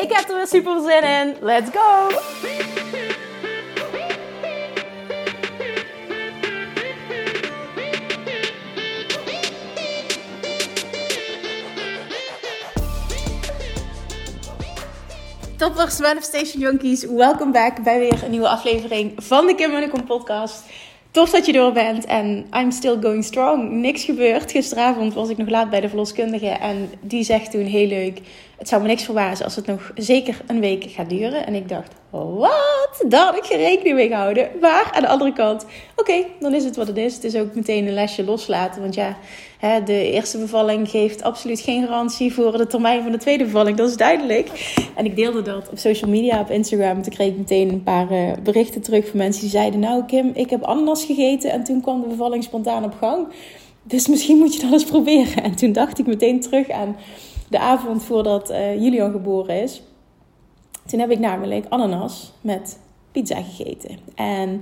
Ik heb er weer super zin in. Let's go! Toppers, Manifestation Junkies, welkom back bij weer een nieuwe aflevering van de Kim Munnekom podcast. Tof dat je door bent en I'm still going strong. Niks gebeurd. Gisteravond was ik nog laat bij de verloskundige en die zegt toen heel leuk... Het zou me niks verbazen als het nog zeker een week gaat duren. En ik dacht, wat? Daar had ik geen rekening mee gehouden. Maar aan de andere kant, oké, dan is het wat het is. Het is ook meteen een lesje loslaten. Want ja, de eerste bevalling geeft absoluut geen garantie voor de termijn van de tweede bevalling. Dat is duidelijk. En ik deelde dat op social media, op Instagram. Toen kreeg ik meteen een paar uh, berichten terug van mensen die zeiden... Nou Kim, ik heb ananas gegeten en toen kwam de bevalling spontaan op gang. Dus misschien moet je dat eens proberen. En toen dacht ik meteen terug aan de avond voordat uh, Julian geboren is. Toen heb ik namelijk ananas met pizza gegeten. En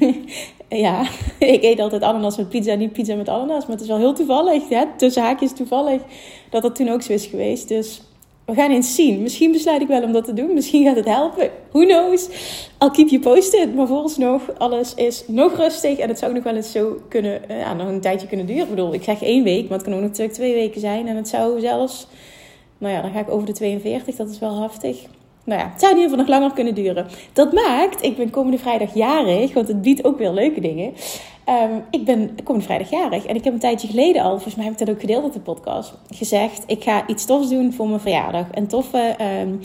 ja, ik eet altijd ananas met pizza, niet pizza met ananas. Maar het is wel heel toevallig, hè? tussen haakjes toevallig, dat dat toen ook zo is geweest. Dus we gaan eens zien. Misschien besluit ik wel om dat te doen. Misschien gaat het helpen. Who knows? I'll keep you posted. Maar vooralsnog, alles is nog rustig. En het zou nog wel eens zo kunnen, uh, ja, nog een tijdje kunnen duren. Ik bedoel, ik zeg één week, maar het kan ook natuurlijk twee weken zijn. En het zou zelfs, nou ja, dan ga ik over de 42. Dat is wel haftig. Nou ja, het zou in ieder geval nog langer kunnen duren. Dat maakt, ik ben komende vrijdag jarig, want het biedt ook weer leuke dingen. Um, ik ben komende vrijdag jarig en ik heb een tijdje geleden al, volgens mij heb ik dat ook gedeeld op de podcast, gezegd: ik ga iets tofs doen voor mijn verjaardag. Een toffe um,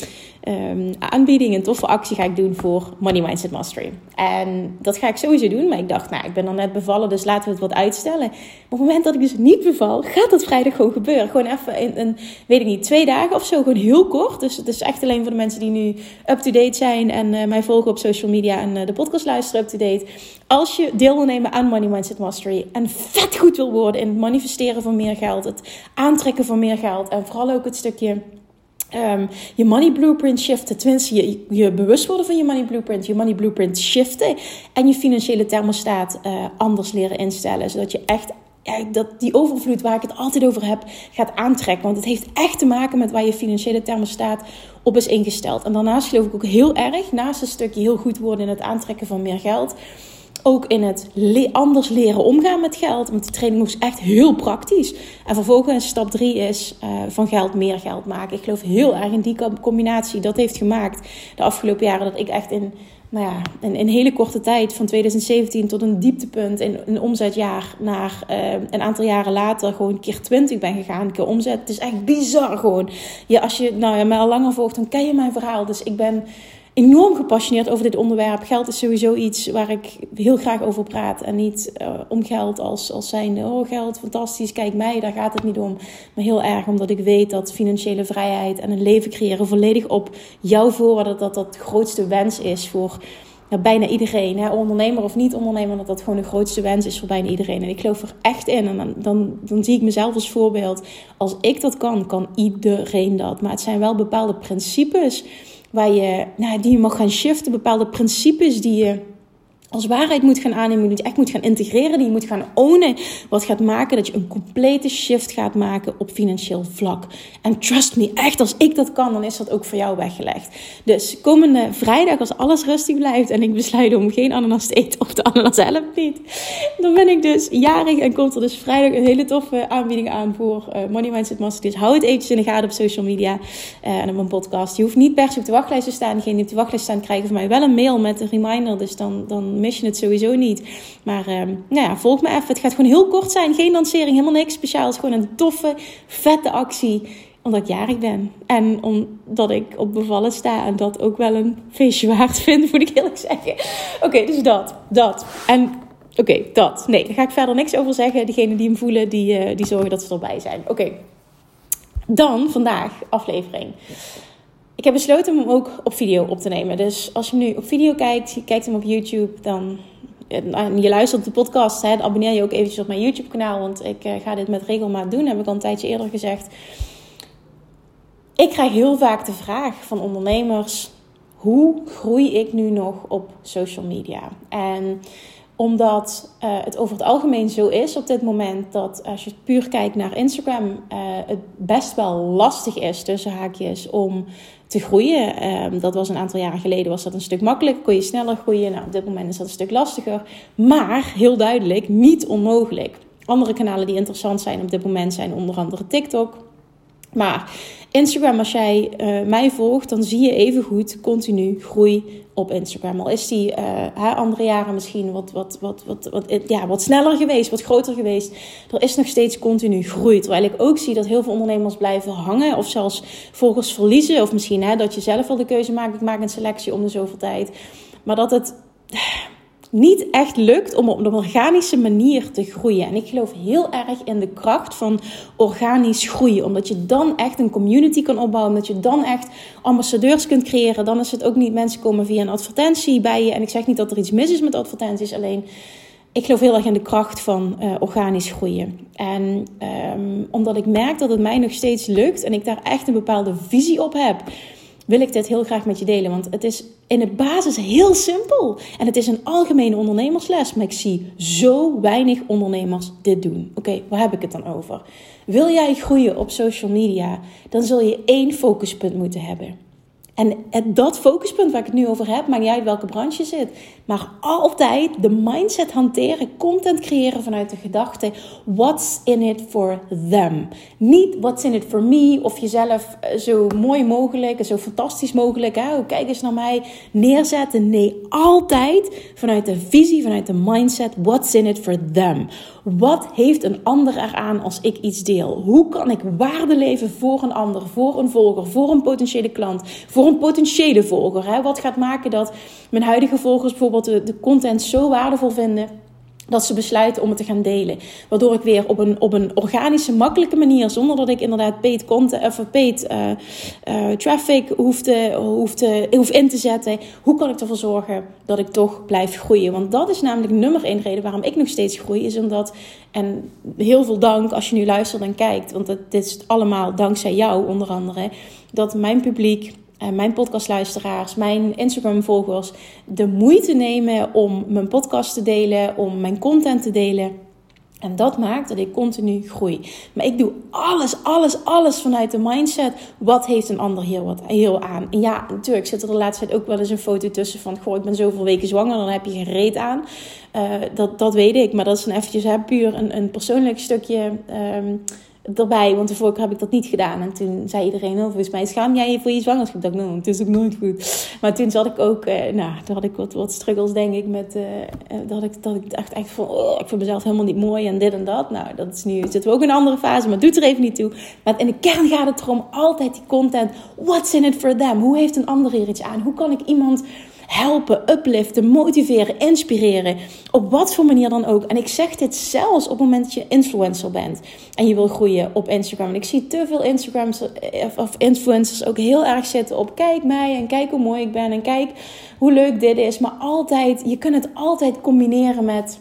um, aanbieding, een toffe actie ga ik doen voor Money Mindset Mastery. En dat ga ik sowieso doen, maar ik dacht, nou, ik ben dan net bevallen, dus laten we het wat uitstellen. op het moment dat ik dus niet beval, gaat dat vrijdag gewoon gebeuren. Gewoon even in een, weet ik niet, twee dagen of zo, gewoon heel kort. Dus het is echt alleen voor de mensen die nu up-to-date zijn en uh, mij volgen op social media en uh, de podcast luisteren up-to-date. Als je deel wil nemen aan Money Mindset Mastery en vet goed wil worden in het manifesteren van meer geld, het aantrekken van meer geld en vooral ook het stukje Um, je money blueprint shiften. Tenminste, je, je bewust worden van je money blueprint. Je money blueprint shiften. En je financiële thermostaat uh, anders leren instellen. Zodat je echt ja, dat die overvloed waar ik het altijd over heb, gaat aantrekken. Want het heeft echt te maken met waar je financiële thermostaat op is ingesteld. En daarnaast geloof ik ook heel erg, naast een stukje heel goed worden in het aantrekken van meer geld ook in het anders leren omgaan met geld. Want de training was echt heel praktisch. En vervolgens stap drie is uh, van geld meer geld maken. Ik geloof heel erg in die combinatie. Dat heeft gemaakt de afgelopen jaren dat ik echt in, nou ja, in, een hele korte tijd, van 2017 tot een dieptepunt in een omzetjaar, naar uh, een aantal jaren later gewoon keer 20 ben gegaan. Keer omzet. Het is echt bizar gewoon. Ja, als je nou ja, mij al langer volgt, dan ken je mijn verhaal. Dus ik ben enorm gepassioneerd over dit onderwerp. Geld is sowieso iets waar ik heel graag over praat. En niet uh, om geld als, als zijnde, oh geld, fantastisch, kijk mij, daar gaat het niet om. Maar heel erg omdat ik weet dat financiële vrijheid en een leven creëren volledig op jouw voorwaarden, dat dat de grootste wens is voor bijna iedereen. Hè? Ondernemer of niet ondernemer, dat dat gewoon de grootste wens is voor bijna iedereen. En ik geloof er echt in. En dan, dan zie ik mezelf als voorbeeld. Als ik dat kan, kan iedereen dat. Maar het zijn wel bepaalde principes waar je, nou, die je mag gaan shiften, bepaalde principes die je als waarheid moet gaan aannemen, die je echt moet gaan integreren, die je moet gaan ownen. Wat gaat maken dat je een complete shift gaat maken op financieel vlak. En trust me, echt als ik dat kan, dan is dat ook voor jou weggelegd. Dus komende vrijdag, als alles rustig blijft en ik besluit om geen ananas te eten of de ananas niet, dan ben ik dus jarig en komt er dus vrijdag een hele toffe aanbieding aan voor uh, Money Mindset Master. Dus hou het eventjes in de gaten op social media uh, en op mijn podcast. Je hoeft niet per se op de wachtlijst te staan. Degene die op de wachtlijst staan krijgen van mij wel een mail met een reminder. Dus dan, dan mis je het sowieso niet. Maar uh, nou ja, volg me even. Het gaat gewoon heel kort zijn. Geen lancering, helemaal niks speciaals. Gewoon een toffe, vette actie omdat ik jarig ben. En omdat ik op bevallen sta. En dat ook wel een feestje waard vind, moet ik eerlijk zeggen. Oké, dus dat. Dat. En oké, dat. Nee, daar ga ik verder niks over zeggen. Degenen die hem voelen, die, uh, die zorgen dat ze erbij zijn. Oké. Dan vandaag aflevering. Ik heb besloten om hem ook op video op te nemen. Dus als je nu op video kijkt, je kijkt hem op YouTube, dan en je luistert de podcast, hè, abonneer je ook eventjes op mijn YouTube kanaal. Want ik uh, ga dit met regelmaat doen, heb ik al een tijdje eerder gezegd. Ik krijg heel vaak de vraag van ondernemers: hoe groei ik nu nog op social media? En omdat uh, het over het algemeen zo is op dit moment dat als je puur kijkt naar Instagram, uh, het best wel lastig is tussen haakjes om te groeien. Um, dat was een aantal jaren geleden was dat een stuk makkelijker, kon je sneller groeien. Nou, op dit moment is dat een stuk lastiger, maar heel duidelijk niet onmogelijk. Andere kanalen die interessant zijn op dit moment zijn onder andere TikTok. Maar Instagram, als jij uh, mij volgt, dan zie je even goed continu groei op Instagram. Al is die uh, andere jaren misschien wat, wat, wat, wat, wat, ja, wat sneller geweest, wat groter geweest. Er is nog steeds continu groei. Terwijl ik ook zie dat heel veel ondernemers blijven hangen of zelfs volgers verliezen. Of misschien hè, dat je zelf al de keuze maakt, ik maak een selectie om de zoveel tijd. Maar dat het niet echt lukt om op een organische manier te groeien. En ik geloof heel erg in de kracht van organisch groeien. Omdat je dan echt een community kan opbouwen. Dat je dan echt ambassadeurs kunt creëren. Dan is het ook niet mensen komen via een advertentie bij je. En ik zeg niet dat er iets mis is met advertenties. Alleen ik geloof heel erg in de kracht van uh, organisch groeien. En um, omdat ik merk dat het mij nog steeds lukt. En ik daar echt een bepaalde visie op heb wil ik dit heel graag met je delen. Want het is in de basis heel simpel. En het is een algemene ondernemersles. Maar ik zie zo weinig ondernemers dit doen. Oké, waar heb ik het dan over? Wil jij groeien op social media? Dan zul je één focuspunt moeten hebben. En dat focuspunt waar ik het nu over heb, maakt niet welke branche je zit. Maar altijd de mindset hanteren, content creëren vanuit de gedachte: what's in it for them? Niet what's in it for me of jezelf eh, zo mooi mogelijk, zo fantastisch mogelijk, hè, oh, kijk eens naar mij, neerzetten. Nee, altijd vanuit de visie, vanuit de mindset: what's in it for them? Wat heeft een ander eraan als ik iets deel? Hoe kan ik waarde leven voor een ander, voor een volger, voor een potentiële klant, voor een potentiële volger? Hè? Wat gaat maken dat mijn huidige volgers bijvoorbeeld de, content zo waardevol vinden? dat ze besluiten om het te gaan delen. Waardoor ik weer op een, op een organische, makkelijke manier, zonder dat ik inderdaad paid, content, of paid uh, uh, traffic hoef, te, hoef, te, hoef in te zetten. Hoe kan ik ervoor zorgen dat ik toch blijf groeien? Want dat is namelijk nummer één reden waarom ik nog steeds groei. Is omdat, en heel veel dank als je nu luistert en kijkt, want dit is allemaal dankzij jou onder andere, dat mijn publiek mijn podcastluisteraars, mijn Instagram-volgers de moeite nemen om mijn podcast te delen, om mijn content te delen. En dat maakt dat ik continu groei. Maar ik doe alles, alles, alles vanuit de mindset. Wat heeft een ander hier wat heel aan? En ja, natuurlijk zit er de laatste tijd ook wel eens een foto tussen van... Goh, ik ben zoveel weken zwanger, dan heb je geen aan. Uh, dat, dat weet ik, maar dat is dan eventjes hè, puur een, een persoonlijk stukje... Um, erbij. Want de vorige keer heb ik dat niet gedaan. En toen zei iedereen, oh, volgens mij schaam jij je voor je zwangerschap. Ik dacht, nou, het is ook nooit goed. Maar toen zat ik ook, eh, nou, toen had ik wat, wat struggles, denk ik, met, uh, dat, ik, dat ik dacht echt van, oh, ik vind mezelf helemaal niet mooi en dit en dat. Nou, dat is nu, zitten we ook in een andere fase, maar doet er even niet toe. Maar in de kern gaat het erom, altijd die content, what's in it for them? Hoe heeft een ander hier iets aan? Hoe kan ik iemand helpen, upliften, motiveren, inspireren. Op wat voor manier dan ook. En ik zeg dit zelfs op het moment dat je influencer bent en je wil groeien op Instagram. En ik zie te veel Instagrams eh, of influencers ook heel erg zitten op kijk mij en kijk hoe mooi ik ben en kijk hoe leuk dit is. Maar altijd, je kunt het altijd combineren met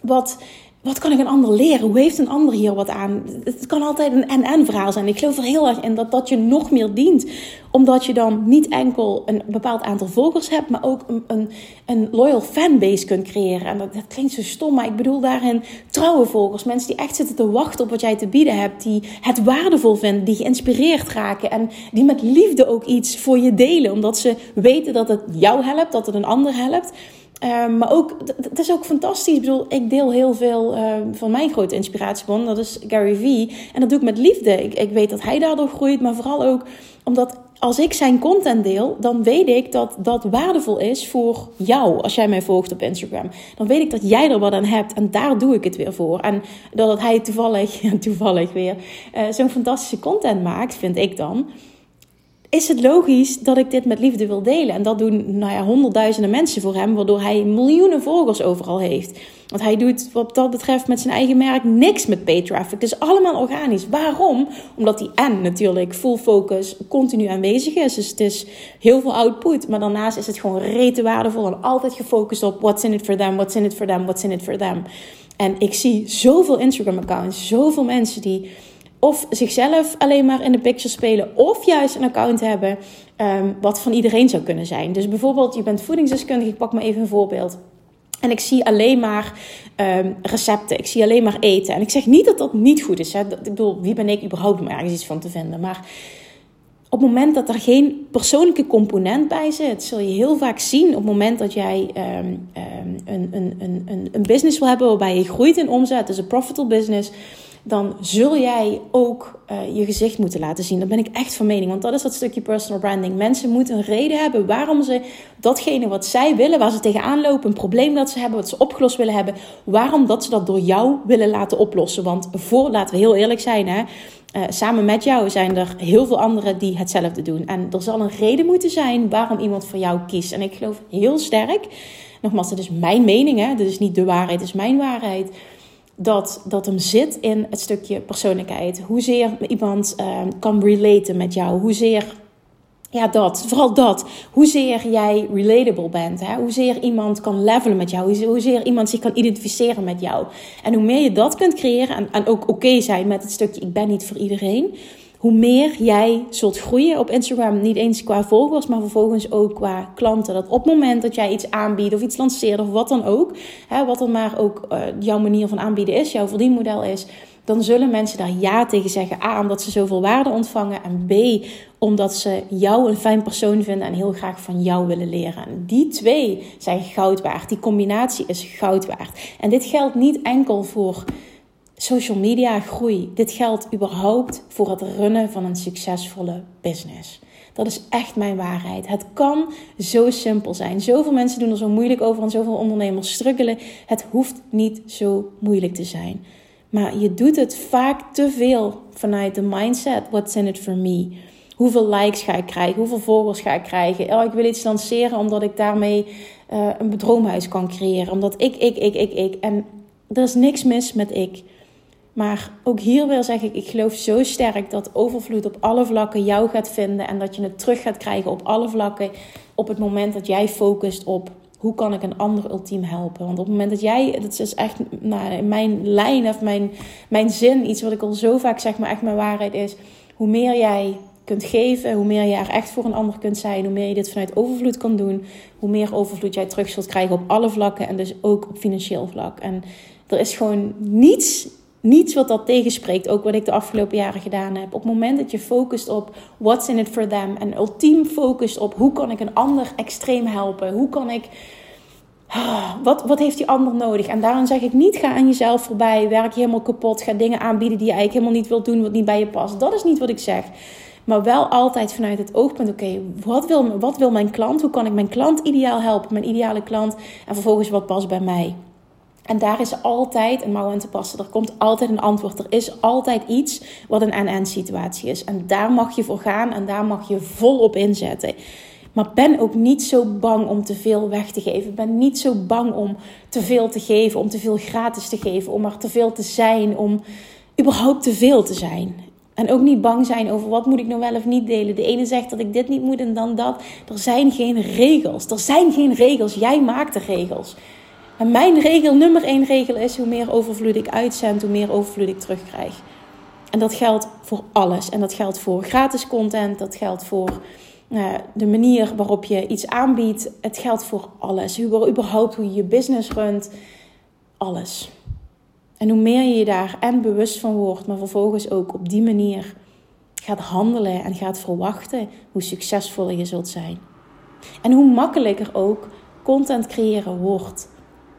wat wat kan ik een ander leren? Hoe heeft een ander hier wat aan? Het kan altijd een en-en verhaal zijn. Ik geloof er heel erg in dat dat je nog meer dient. Omdat je dan niet enkel een bepaald aantal volgers hebt, maar ook een, een, een loyal fanbase kunt creëren. En dat, dat, klinkt zo stom, maar ik bedoel daarin trouwe volgers. Mensen die echt zitten te wachten op wat jij te bieden hebt. Die het waardevol vinden, die geïnspireerd raken. En die met liefde ook iets voor je delen. Omdat ze weten dat het jou helpt, dat het een ander helpt. Um, maar ook, het is ook fantastisch. Ik bedoel, ik deel heel veel uh, van mijn grote inspiratiebron. Dat is Gary Vee. En dat doe ik met liefde. Ik, ik weet dat hij daardoor groeit. Maar vooral ook omdat als ik zijn content deel, dan weet ik dat dat waardevol is voor jou. Als jij mij volgt op Instagram. Dan weet ik dat jij er wat aan hebt. En daar doe ik het weer voor. En dat hij toevallig, toevallig weer, uh, zo'n fantastische content maakt, vind ik dan is het logisch dat ik dit met liefde wil delen. En dat doen nou ja, honderdduizenden mensen voor hem, waardoor hij miljoenen volgers overal heeft. Want hij doet wat dat betreft met zijn eigen merk niks met pay traffic. Dus allemaal organisch. Waarom? Omdat hij en natuurlijk full focus continu aanwezig is. Dus het is heel veel output. Maar daarnaast is het gewoon rete waardevol en altijd gefocust op what's in it for them, what's in it for them, what's in it for them. En ik zie zoveel Instagram accounts, zoveel mensen die of zichzelf alleen maar in de picture spelen, of juist een account hebben um, wat van iedereen zou kunnen zijn. Dus bijvoorbeeld, je bent voedingsdeskundige, ik pak maar even een voorbeeld. En ik zie alleen maar um, recepten. Ik zie alleen maar eten. En ik zeg niet dat dat niet goed is. Hè. Ik bedoel, wie ben ik überhaupt om ergens iets van te vinden? Maar op het moment dat er geen persoonlijke component bij zit, zul je heel vaak zien op het moment dat jij um, een, een, een, een business wil hebben waarbij je groeit in omzet, dus een profitable business dan zul jij ook uh, je gezicht moeten laten zien. Daar ben ik echt van mening. Want dat is dat stukje personal branding. Mensen moeten een reden hebben waarom ze datgene wat zij willen, waar ze tegenaan lopen, een probleem dat ze hebben, wat ze opgelost willen hebben, waarom dat ze dat door jou willen laten oplossen. Want voor, laten we heel eerlijk zijn, hè, uh, samen met jou zijn er heel veel anderen die hetzelfde doen. En er zal een reden moeten zijn waarom iemand voor jou kiest. En ik geloof heel sterk, nogmaals, dat is mijn mening, hè, dit is niet de waarheid, dit is mijn waarheid dat, dat hem zit in het stukje persoonlijkheid. Hoezeer iemand uh, kan relaten met jou. Hoezeer, ja dat, vooral dat. Hoezeer jij relatable bent. Hè? Hoezeer iemand kan levelen met jou. Hoezeer iemand zich kan identificeren met jou. En hoe meer je dat kunt creëren en, en ook oké zijn met het stukje ik ben niet voor iedereen hoe meer jij zult groeien op Instagram. Niet eens qua volgers, maar vervolgens ook qua klanten. Dat op het moment dat jij iets aanbiedt of iets lanceert of wat dan ook, hè, wat dan maar ook uh, jouw manier van aanbieden is, jouw verdienmodel is, dan zullen mensen daar ja tegen zeggen. A, omdat ze zoveel waarde ontvangen. En B, omdat ze jou een fijn persoon vinden en heel graag van jou willen leren. En die twee zijn goud waard. Die combinatie is goud waard. En dit geldt niet enkel voor social media groei. Dit geldt überhaupt voor het runnen van een succesvolle business. Dat is echt mijn waarheid. Het kan zo simpel zijn. Zoveel mensen doen er zo moeilijk over en zoveel ondernemers struggelen. Het hoeft niet zo moeilijk te zijn. Maar je doet het vaak te veel vanuit de mindset: what's in it for me? Hoeveel likes ga ik krijgen? Hoeveel volgers ga ik krijgen? Oh, ik wil iets lanceren omdat ik daarmee uh, een bedroomhuis kan creëren. Omdat ik, ik, ik, ik, ik. En er is niks mis met ik. Maar ook hier wil zeg ik, ik geloof zo sterk dat overvloed op alle vlakken jou gaat vinden en dat je het terug gaat krijgen op alle vlakken op het moment dat jij focust op hoe kan ik een ander ultiem helpen. Want op het moment dat jij, dat is echt nou, mijn lijn of mijn, mijn zin, iets wat ik al zo vaak zeg, maar echt mijn waarheid is, hoe meer jij kunt geven, hoe meer je er echt voor een ander kunt zijn, hoe meer je dit vanuit overvloed kan doen, hoe meer overvloed jij terug zult krijgen op alle vlakken en dus ook op financieel vlak. En er is gewoon niets niets wat dat tegenspreekt. Ook wat ik de afgelopen jaren gedaan heb. Op het moment dat je focust op what's in it for them. En ultiem focust op hoe kan ik een ander extreem helpen. Hoe kan ik... Ah, wat, wat heeft die ander nodig? En daarom zeg ik niet ga aan jezelf voorbij. Werk je helemaal kapot. Ga dingen aanbieden die je eigenlijk helemaal niet wilt doen. Wat niet bij je past. Dat is niet wat ik zeg. Maar wel altijd vanuit het oogpunt: oké, wat, wil, wat wil mijn klant? Hoe kan ik mijn klant ideaal helpen? Mijn ideale klant. En vervolgens wat past bij mij? En daar is altijd een mouw aan te passen. Er komt altijd een antwoord. Er is altijd iets wat een en-en situatie is. En daar mag je voor gaan en daar mag je volop inzetten. Maar ben ook niet zo bang om te veel weg te geven. Ben niet zo bang om te veel te geven, om te veel gratis te geven, om er te veel te zijn, om überhaupt te veel te zijn. En ook niet bang zijn over wat moet ik nou wel of niet delen. De ene zegt dat ik dit niet moet en dan dat. Er zijn geen regels. Er zijn geen regels. Jij maakt de regels. En mijn regel, nummer één regel is: hoe meer overvloed ik uitzend, hoe meer overvloed ik terugkrijg. En dat geldt voor alles. En dat geldt voor gratis content, dat geldt voor uh, de manier waarop je iets aanbiedt. Het geldt voor alles. Überhaupt hoe je je business runt. Alles. En hoe meer je je daar en bewust van wordt, maar vervolgens ook op die manier gaat handelen en gaat verwachten, hoe succesvoller je zult zijn. En hoe makkelijker ook content creëren wordt.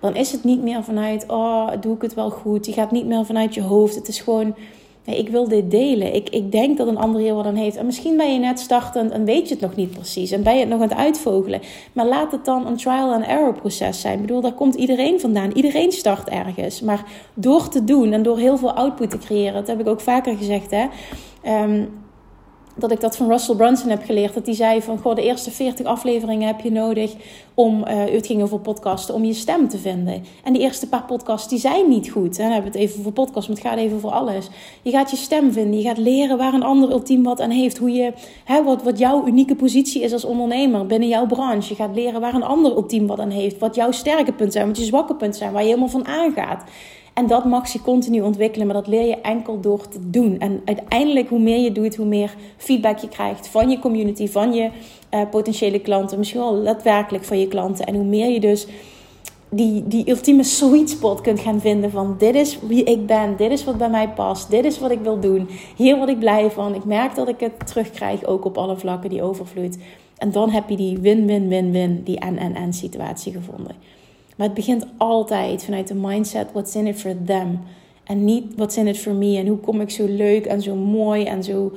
Dan is het niet meer vanuit, oh, doe ik het wel goed. Je gaat niet meer vanuit je hoofd. Het is gewoon, ik wil dit delen. Ik, ik denk dat een ander hier wat aan heeft. En misschien ben je net startend en weet je het nog niet precies. En ben je het nog aan het uitvogelen. Maar laat het dan een trial and error proces zijn. Ik bedoel, daar komt iedereen vandaan. Iedereen start ergens. Maar door te doen en door heel veel output te creëren, dat heb ik ook vaker gezegd, hè. Um, dat ik dat van Russell Brunson heb geleerd. Dat hij zei van, goh, de eerste 40 afleveringen heb je nodig om, uh, het ging over podcasten, om je stem te vinden. En die eerste paar podcasts, die zijn niet goed. En dan hebben we het even voor podcast, maar het gaat even voor alles. Je gaat je stem vinden, je gaat leren waar een ander ultiem wat aan heeft. Hoe je, hè, wat, wat jouw unieke positie is als ondernemer binnen jouw branche. Je gaat leren waar een ander ultiem wat aan heeft. Wat jouw sterke punten zijn, wat je zwakke punten zijn, waar je helemaal van aangaat. En dat mag je continu ontwikkelen, maar dat leer je enkel door te doen. En uiteindelijk, hoe meer je doet, hoe meer feedback je krijgt van je community, van je uh, potentiële klanten, misschien wel daadwerkelijk van je klanten. En hoe meer je dus die, die ultieme sweet spot kunt gaan vinden van dit is wie ik ben, dit is wat bij mij past, dit is wat ik wil doen, hier word ik blij van. Ik merk dat ik het terugkrijg, ook op alle vlakken, die overvloed. En dan heb je die win-win-win-win, die en-en-en situatie gevonden. Maar het begint altijd vanuit de mindset: what's in it for them? En niet what's in it for me. En hoe kom ik zo leuk en zo mooi en zo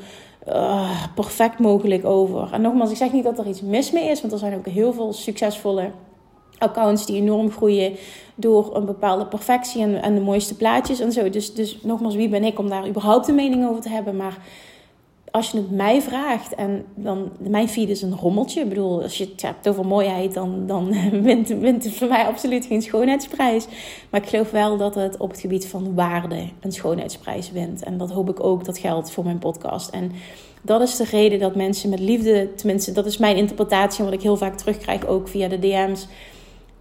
uh, perfect mogelijk over. En nogmaals, ik zeg niet dat er iets mis mee is, want er zijn ook heel veel succesvolle accounts die enorm groeien door een bepaalde perfectie en, en de mooiste plaatjes en zo. Dus, dus nogmaals, wie ben ik om daar überhaupt een mening over te hebben? Maar als je het mij vraagt, en dan, mijn feed is een rommeltje. Ik bedoel, als je het hebt over mooiheid, dan, dan wint, wint voor mij absoluut geen schoonheidsprijs. Maar ik geloof wel dat het op het gebied van waarde een schoonheidsprijs wint. En dat hoop ik ook dat geldt voor mijn podcast. En dat is de reden dat mensen met liefde, tenminste, dat is mijn interpretatie, wat ik heel vaak terugkrijg ook via de DM's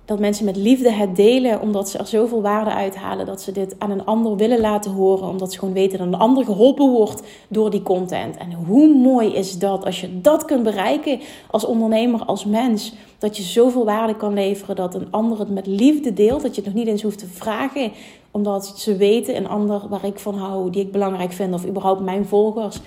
dat mensen met liefde het delen, omdat ze er zoveel waarde uithalen dat ze dit aan een ander willen laten horen, omdat ze gewoon weten dat een ander geholpen wordt door die content. En hoe mooi is dat als je dat kunt bereiken als ondernemer, als mens, dat je zoveel waarde kan leveren dat een ander het met liefde deelt, dat je het nog niet eens hoeft te vragen, omdat ze weten, een ander waar ik van hou, die ik belangrijk vind, of überhaupt mijn volgers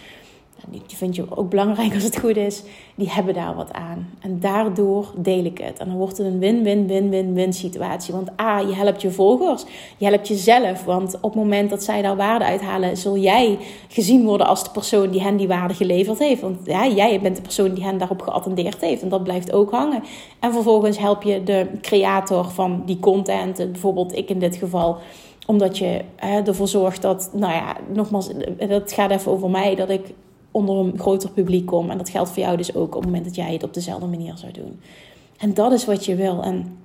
die vind je ook belangrijk als het goed is, die hebben daar wat aan. En daardoor deel ik het. En dan wordt het een win-win-win-win-win situatie. Want A, je helpt je volgers, je helpt jezelf. Want op het moment dat zij daar waarde uithalen, zul jij gezien worden als de persoon die hen die waarde geleverd heeft. Want ja, jij bent de persoon die hen daarop geattendeerd heeft. En dat blijft ook hangen. En vervolgens help je de creator van die content, bijvoorbeeld ik in dit geval omdat je hè, ervoor zorgt dat, nou ja, nogmaals, dat gaat even over mij, dat ik onder een groter publiek kom. En dat geldt voor jou dus ook op het moment dat jij het op dezelfde manier zou doen. En dat is wat je wil. En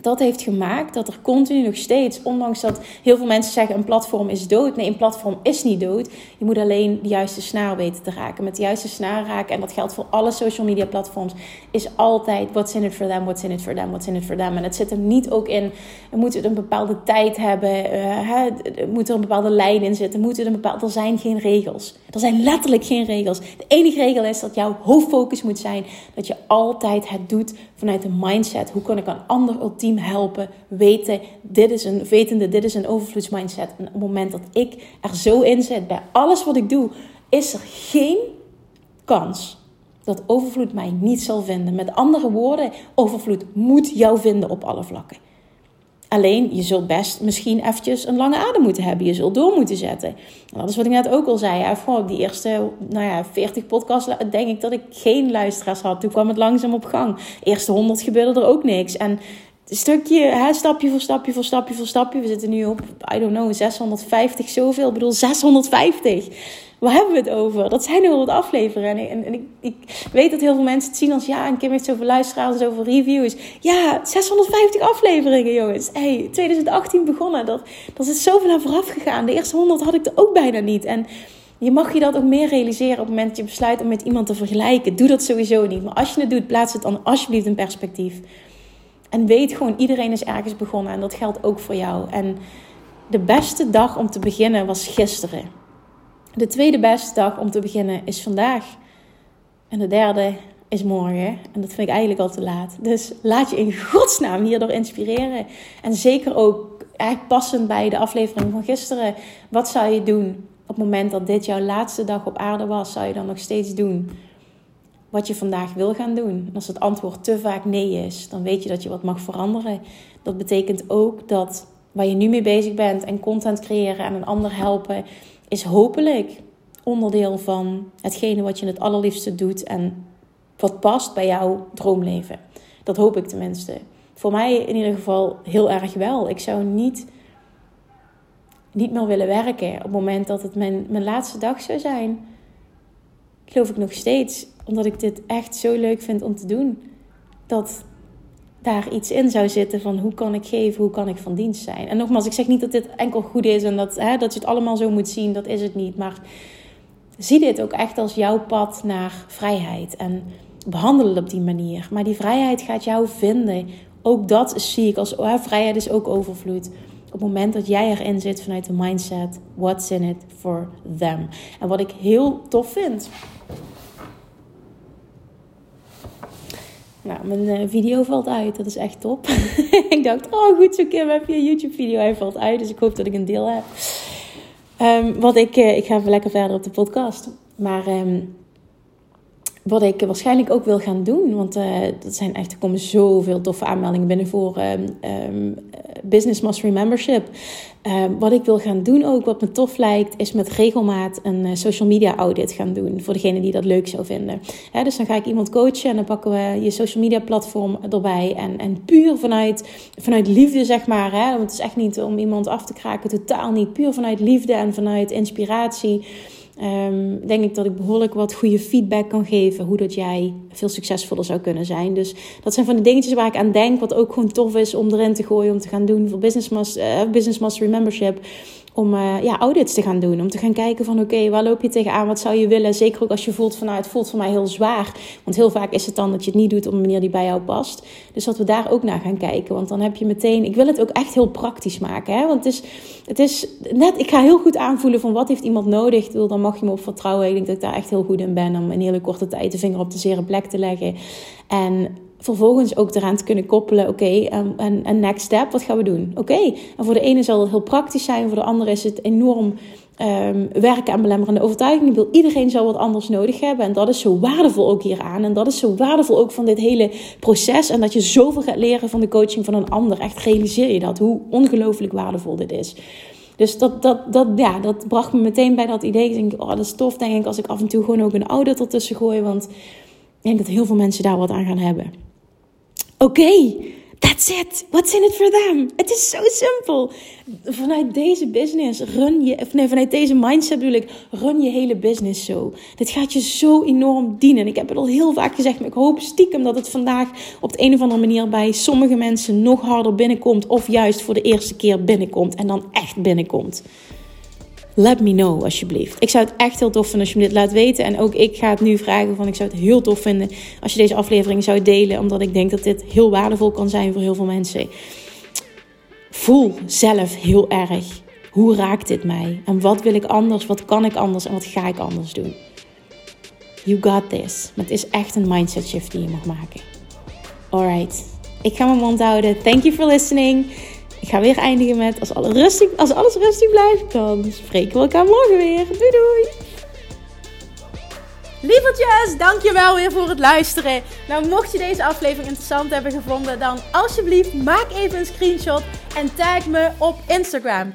dat heeft gemaakt dat er continu nog steeds, ondanks dat heel veel mensen zeggen een platform is dood. Nee, een platform is niet dood. Je moet alleen de juiste snaar weten te raken. Met de juiste snaar raken, en dat geldt voor alle social media platforms, is altijd what's in it for them, what's in it for them, what's in it for them. En het zit er niet ook in, we moeten een bepaalde tijd hebben, uh, er moet er een bepaalde lijn in zitten, moet een bepaalde, er zijn geen regels. Er zijn letterlijk geen regels. De enige regel is dat jouw hoofdfocus moet zijn dat je altijd het doet vanuit de mindset. Hoe kan ik een ander ultiem helpen weten, dit is een wetende, dit is een overvloedsmindset. En op het moment dat ik er zo in zit bij alles wat ik doe, is er geen kans dat overvloed mij niet zal vinden. Met andere woorden, overvloed moet jou vinden op alle vlakken. Alleen, je zult best misschien eventjes een lange adem moeten hebben. Je zult door moeten zetten. En dat is wat ik net ook al zei. Voor die eerste nou ja, 40 podcasts denk ik dat ik geen luisteraars had. Toen kwam het langzaam op gang. De eerste 100 gebeurde er ook niks. En stukje, stapje voor stapje voor stapje voor stapje. We zitten nu op, I don't know, 650 zoveel. Ik bedoel, 650. Waar hebben we het over? Dat zijn heel wat afleveringen. En, en ik, ik, weet dat heel veel mensen het zien als... Ja, en Kim heeft zoveel luisteraars, zoveel reviews. Ja, 650 afleveringen, jongens. Hey, 2018 begonnen. Dat, dat is zoveel aan vooraf gegaan. De eerste 100 had ik er ook bijna niet. En je mag je dat ook meer realiseren op het moment dat je besluit om met iemand te vergelijken. Doe dat sowieso niet. Maar als je het doet, plaats het dan alsjeblieft in perspectief. En weet gewoon, iedereen is ergens begonnen en dat geldt ook voor jou. En de beste dag om te beginnen was gisteren. De tweede beste dag om te beginnen is vandaag. En de derde is morgen. En dat vind ik eigenlijk al te laat. Dus laat je in godsnaam hierdoor inspireren. En zeker ook eigenlijk passend bij de aflevering van gisteren. Wat zou je doen op het moment dat dit jouw laatste dag op aarde was? Zou je dan nog steeds doen? Wat je vandaag wil gaan doen. En als het antwoord te vaak nee is, dan weet je dat je wat mag veranderen. Dat betekent ook dat waar je nu mee bezig bent en content creëren en een ander helpen, is hopelijk onderdeel van hetgene wat je het allerliefste doet en wat past bij jouw droomleven. Dat hoop ik tenminste. Voor mij in ieder geval heel erg wel. Ik zou niet, niet meer willen werken op het moment dat het mijn, mijn laatste dag zou zijn geloof ik nog steeds, omdat ik dit echt zo leuk vind om te doen, dat daar iets in zou zitten van hoe kan ik geven, hoe kan ik van dienst zijn. En nogmaals, ik zeg niet dat dit enkel goed is en dat, hè, dat je het allemaal zo moet zien, dat is het niet. Maar zie dit ook echt als jouw pad naar vrijheid en behandel het op die manier. Maar die vrijheid gaat jou vinden. Ook dat zie ik als hè, vrijheid is ook overvloed. Op het moment dat jij erin zit vanuit de mindset, what's in it for them. En wat ik heel tof vind, Nou, mijn eh, video valt uit. Dat is echt top. ik dacht, oh goed zo Kim, heb je een YouTube video? Hij valt uit, dus ik hoop dat ik een deel heb. Um, wat ik, uh, ik ga even lekker verder op de podcast. Maar um, wat ik waarschijnlijk ook wil gaan doen, want uh, dat zijn echt, er komen zoveel toffe aanmeldingen binnen voor um, Business Mastery Membership. wat ik wil gaan doen ook, wat me tof lijkt, is met regelmaat een uh, social media audit gaan doen. Voor degene die dat leuk zou vinden. dus dan ga ik iemand coachen en dan pakken we je social media platform erbij. En, en puur vanuit, vanuit liefde, zeg maar. Hè, want het is echt niet om iemand af te kraken, totaal niet. Puur vanuit liefde en vanuit inspiratie. Um, denk ik dat ik behoorlijk wat goede feedback kan geven. Hoe dat jij veel succesvoller zou kunnen zijn. Dus dat zijn van de dingetjes waar ik aan denk. Wat ook gewoon tof is om erin te gooien. Om te gaan doen voor Business, Master, uh, Business Mastery Membership om uh, ja, audits te gaan doen. Om te gaan kijken van oké, waar loop je tegenaan? Wat zou je willen? Zeker ook als je voelt van nou, het voelt voor mij heel zwaar. Want heel vaak is het dan dat je het niet doet op een manier die bij jou past. Dus dat we daar ook naar gaan kijken. Want dan heb je meteen, ik wil het ook echt heel praktisch maken. Hè? Want het is, het is net, ik ga heel goed aanvoelen van wat heeft iemand nodig. Dan mag je me op vertrouwen. Ik denk dat ik daar echt heel goed in ben om in hele korte tijd de vinger op de zere plek te leggen. En vervolgens ook eraan te kunnen koppelen. Oké, okay, en, en next step, wat gaan we doen? Oké, en voor de ene zal het heel praktisch zijn, voor de andere is het enorm um, werken aan belemmerende overtuigingen. Ik wil iedereen zal wat anders nodig hebben. En dat is zo waardevol ook hieraan. En dat is zo waardevol ook van dit hele proces. En dat je zoveel gaat leren van de coaching van een ander. Echt realiseer je dat, hoe ongelooflijk waardevol dit is. Dus dat, dat, dat, ja, dat bracht me meteen bij dat idee. Ik denk, oh, dat is tof, denk ik, als ik af en toe gewoon ook een audit ertussen gooi. Want ik denk dat heel veel mensen daar wat aan gaan hebben. Oké, that's it. What's in it for them? Het is zo simpel. Vanuit deze business run je, of nee, vanuit deze mindset bedoel ik, run je hele business zo. Dit gaat je zo enorm dienen. Ik heb het al heel vaak gezegd, maar ik hoop stiekem dat het vandaag op de een of andere manier bij sommige mensen nog harder binnenkomt. Of juist voor de eerste keer binnenkomt en dan echt binnenkomt let me know alsjeblieft. Ik zou het echt heel tof vinden als je me dit laat weten. En ook ik ga het nu vragen van ik zou het heel tof vinden als je deze aflevering zou delen. Omdat ik denk dat dit heel waardevol kan zijn voor heel veel mensen. Voel zelf heel erg. Hoe raakt dit mij? En wat wil ik anders? Wat kan ik anders? En wat ga ik anders doen? You got this. Maar het is echt een mindset shift die je mag maken. Alright. Ik ga mijn mond houden. Thank you for listening. Ik ga weer eindigen met als, alles rustig, als alles rustig blijft, dan spreken we elkaar morgen weer. Doei doei! Lievertjes, dankjewel weer voor het luisteren. Nou, mocht je deze aflevering interessant hebben gevonden, dan alsjeblieft maak even een screenshot en tag me op Instagram.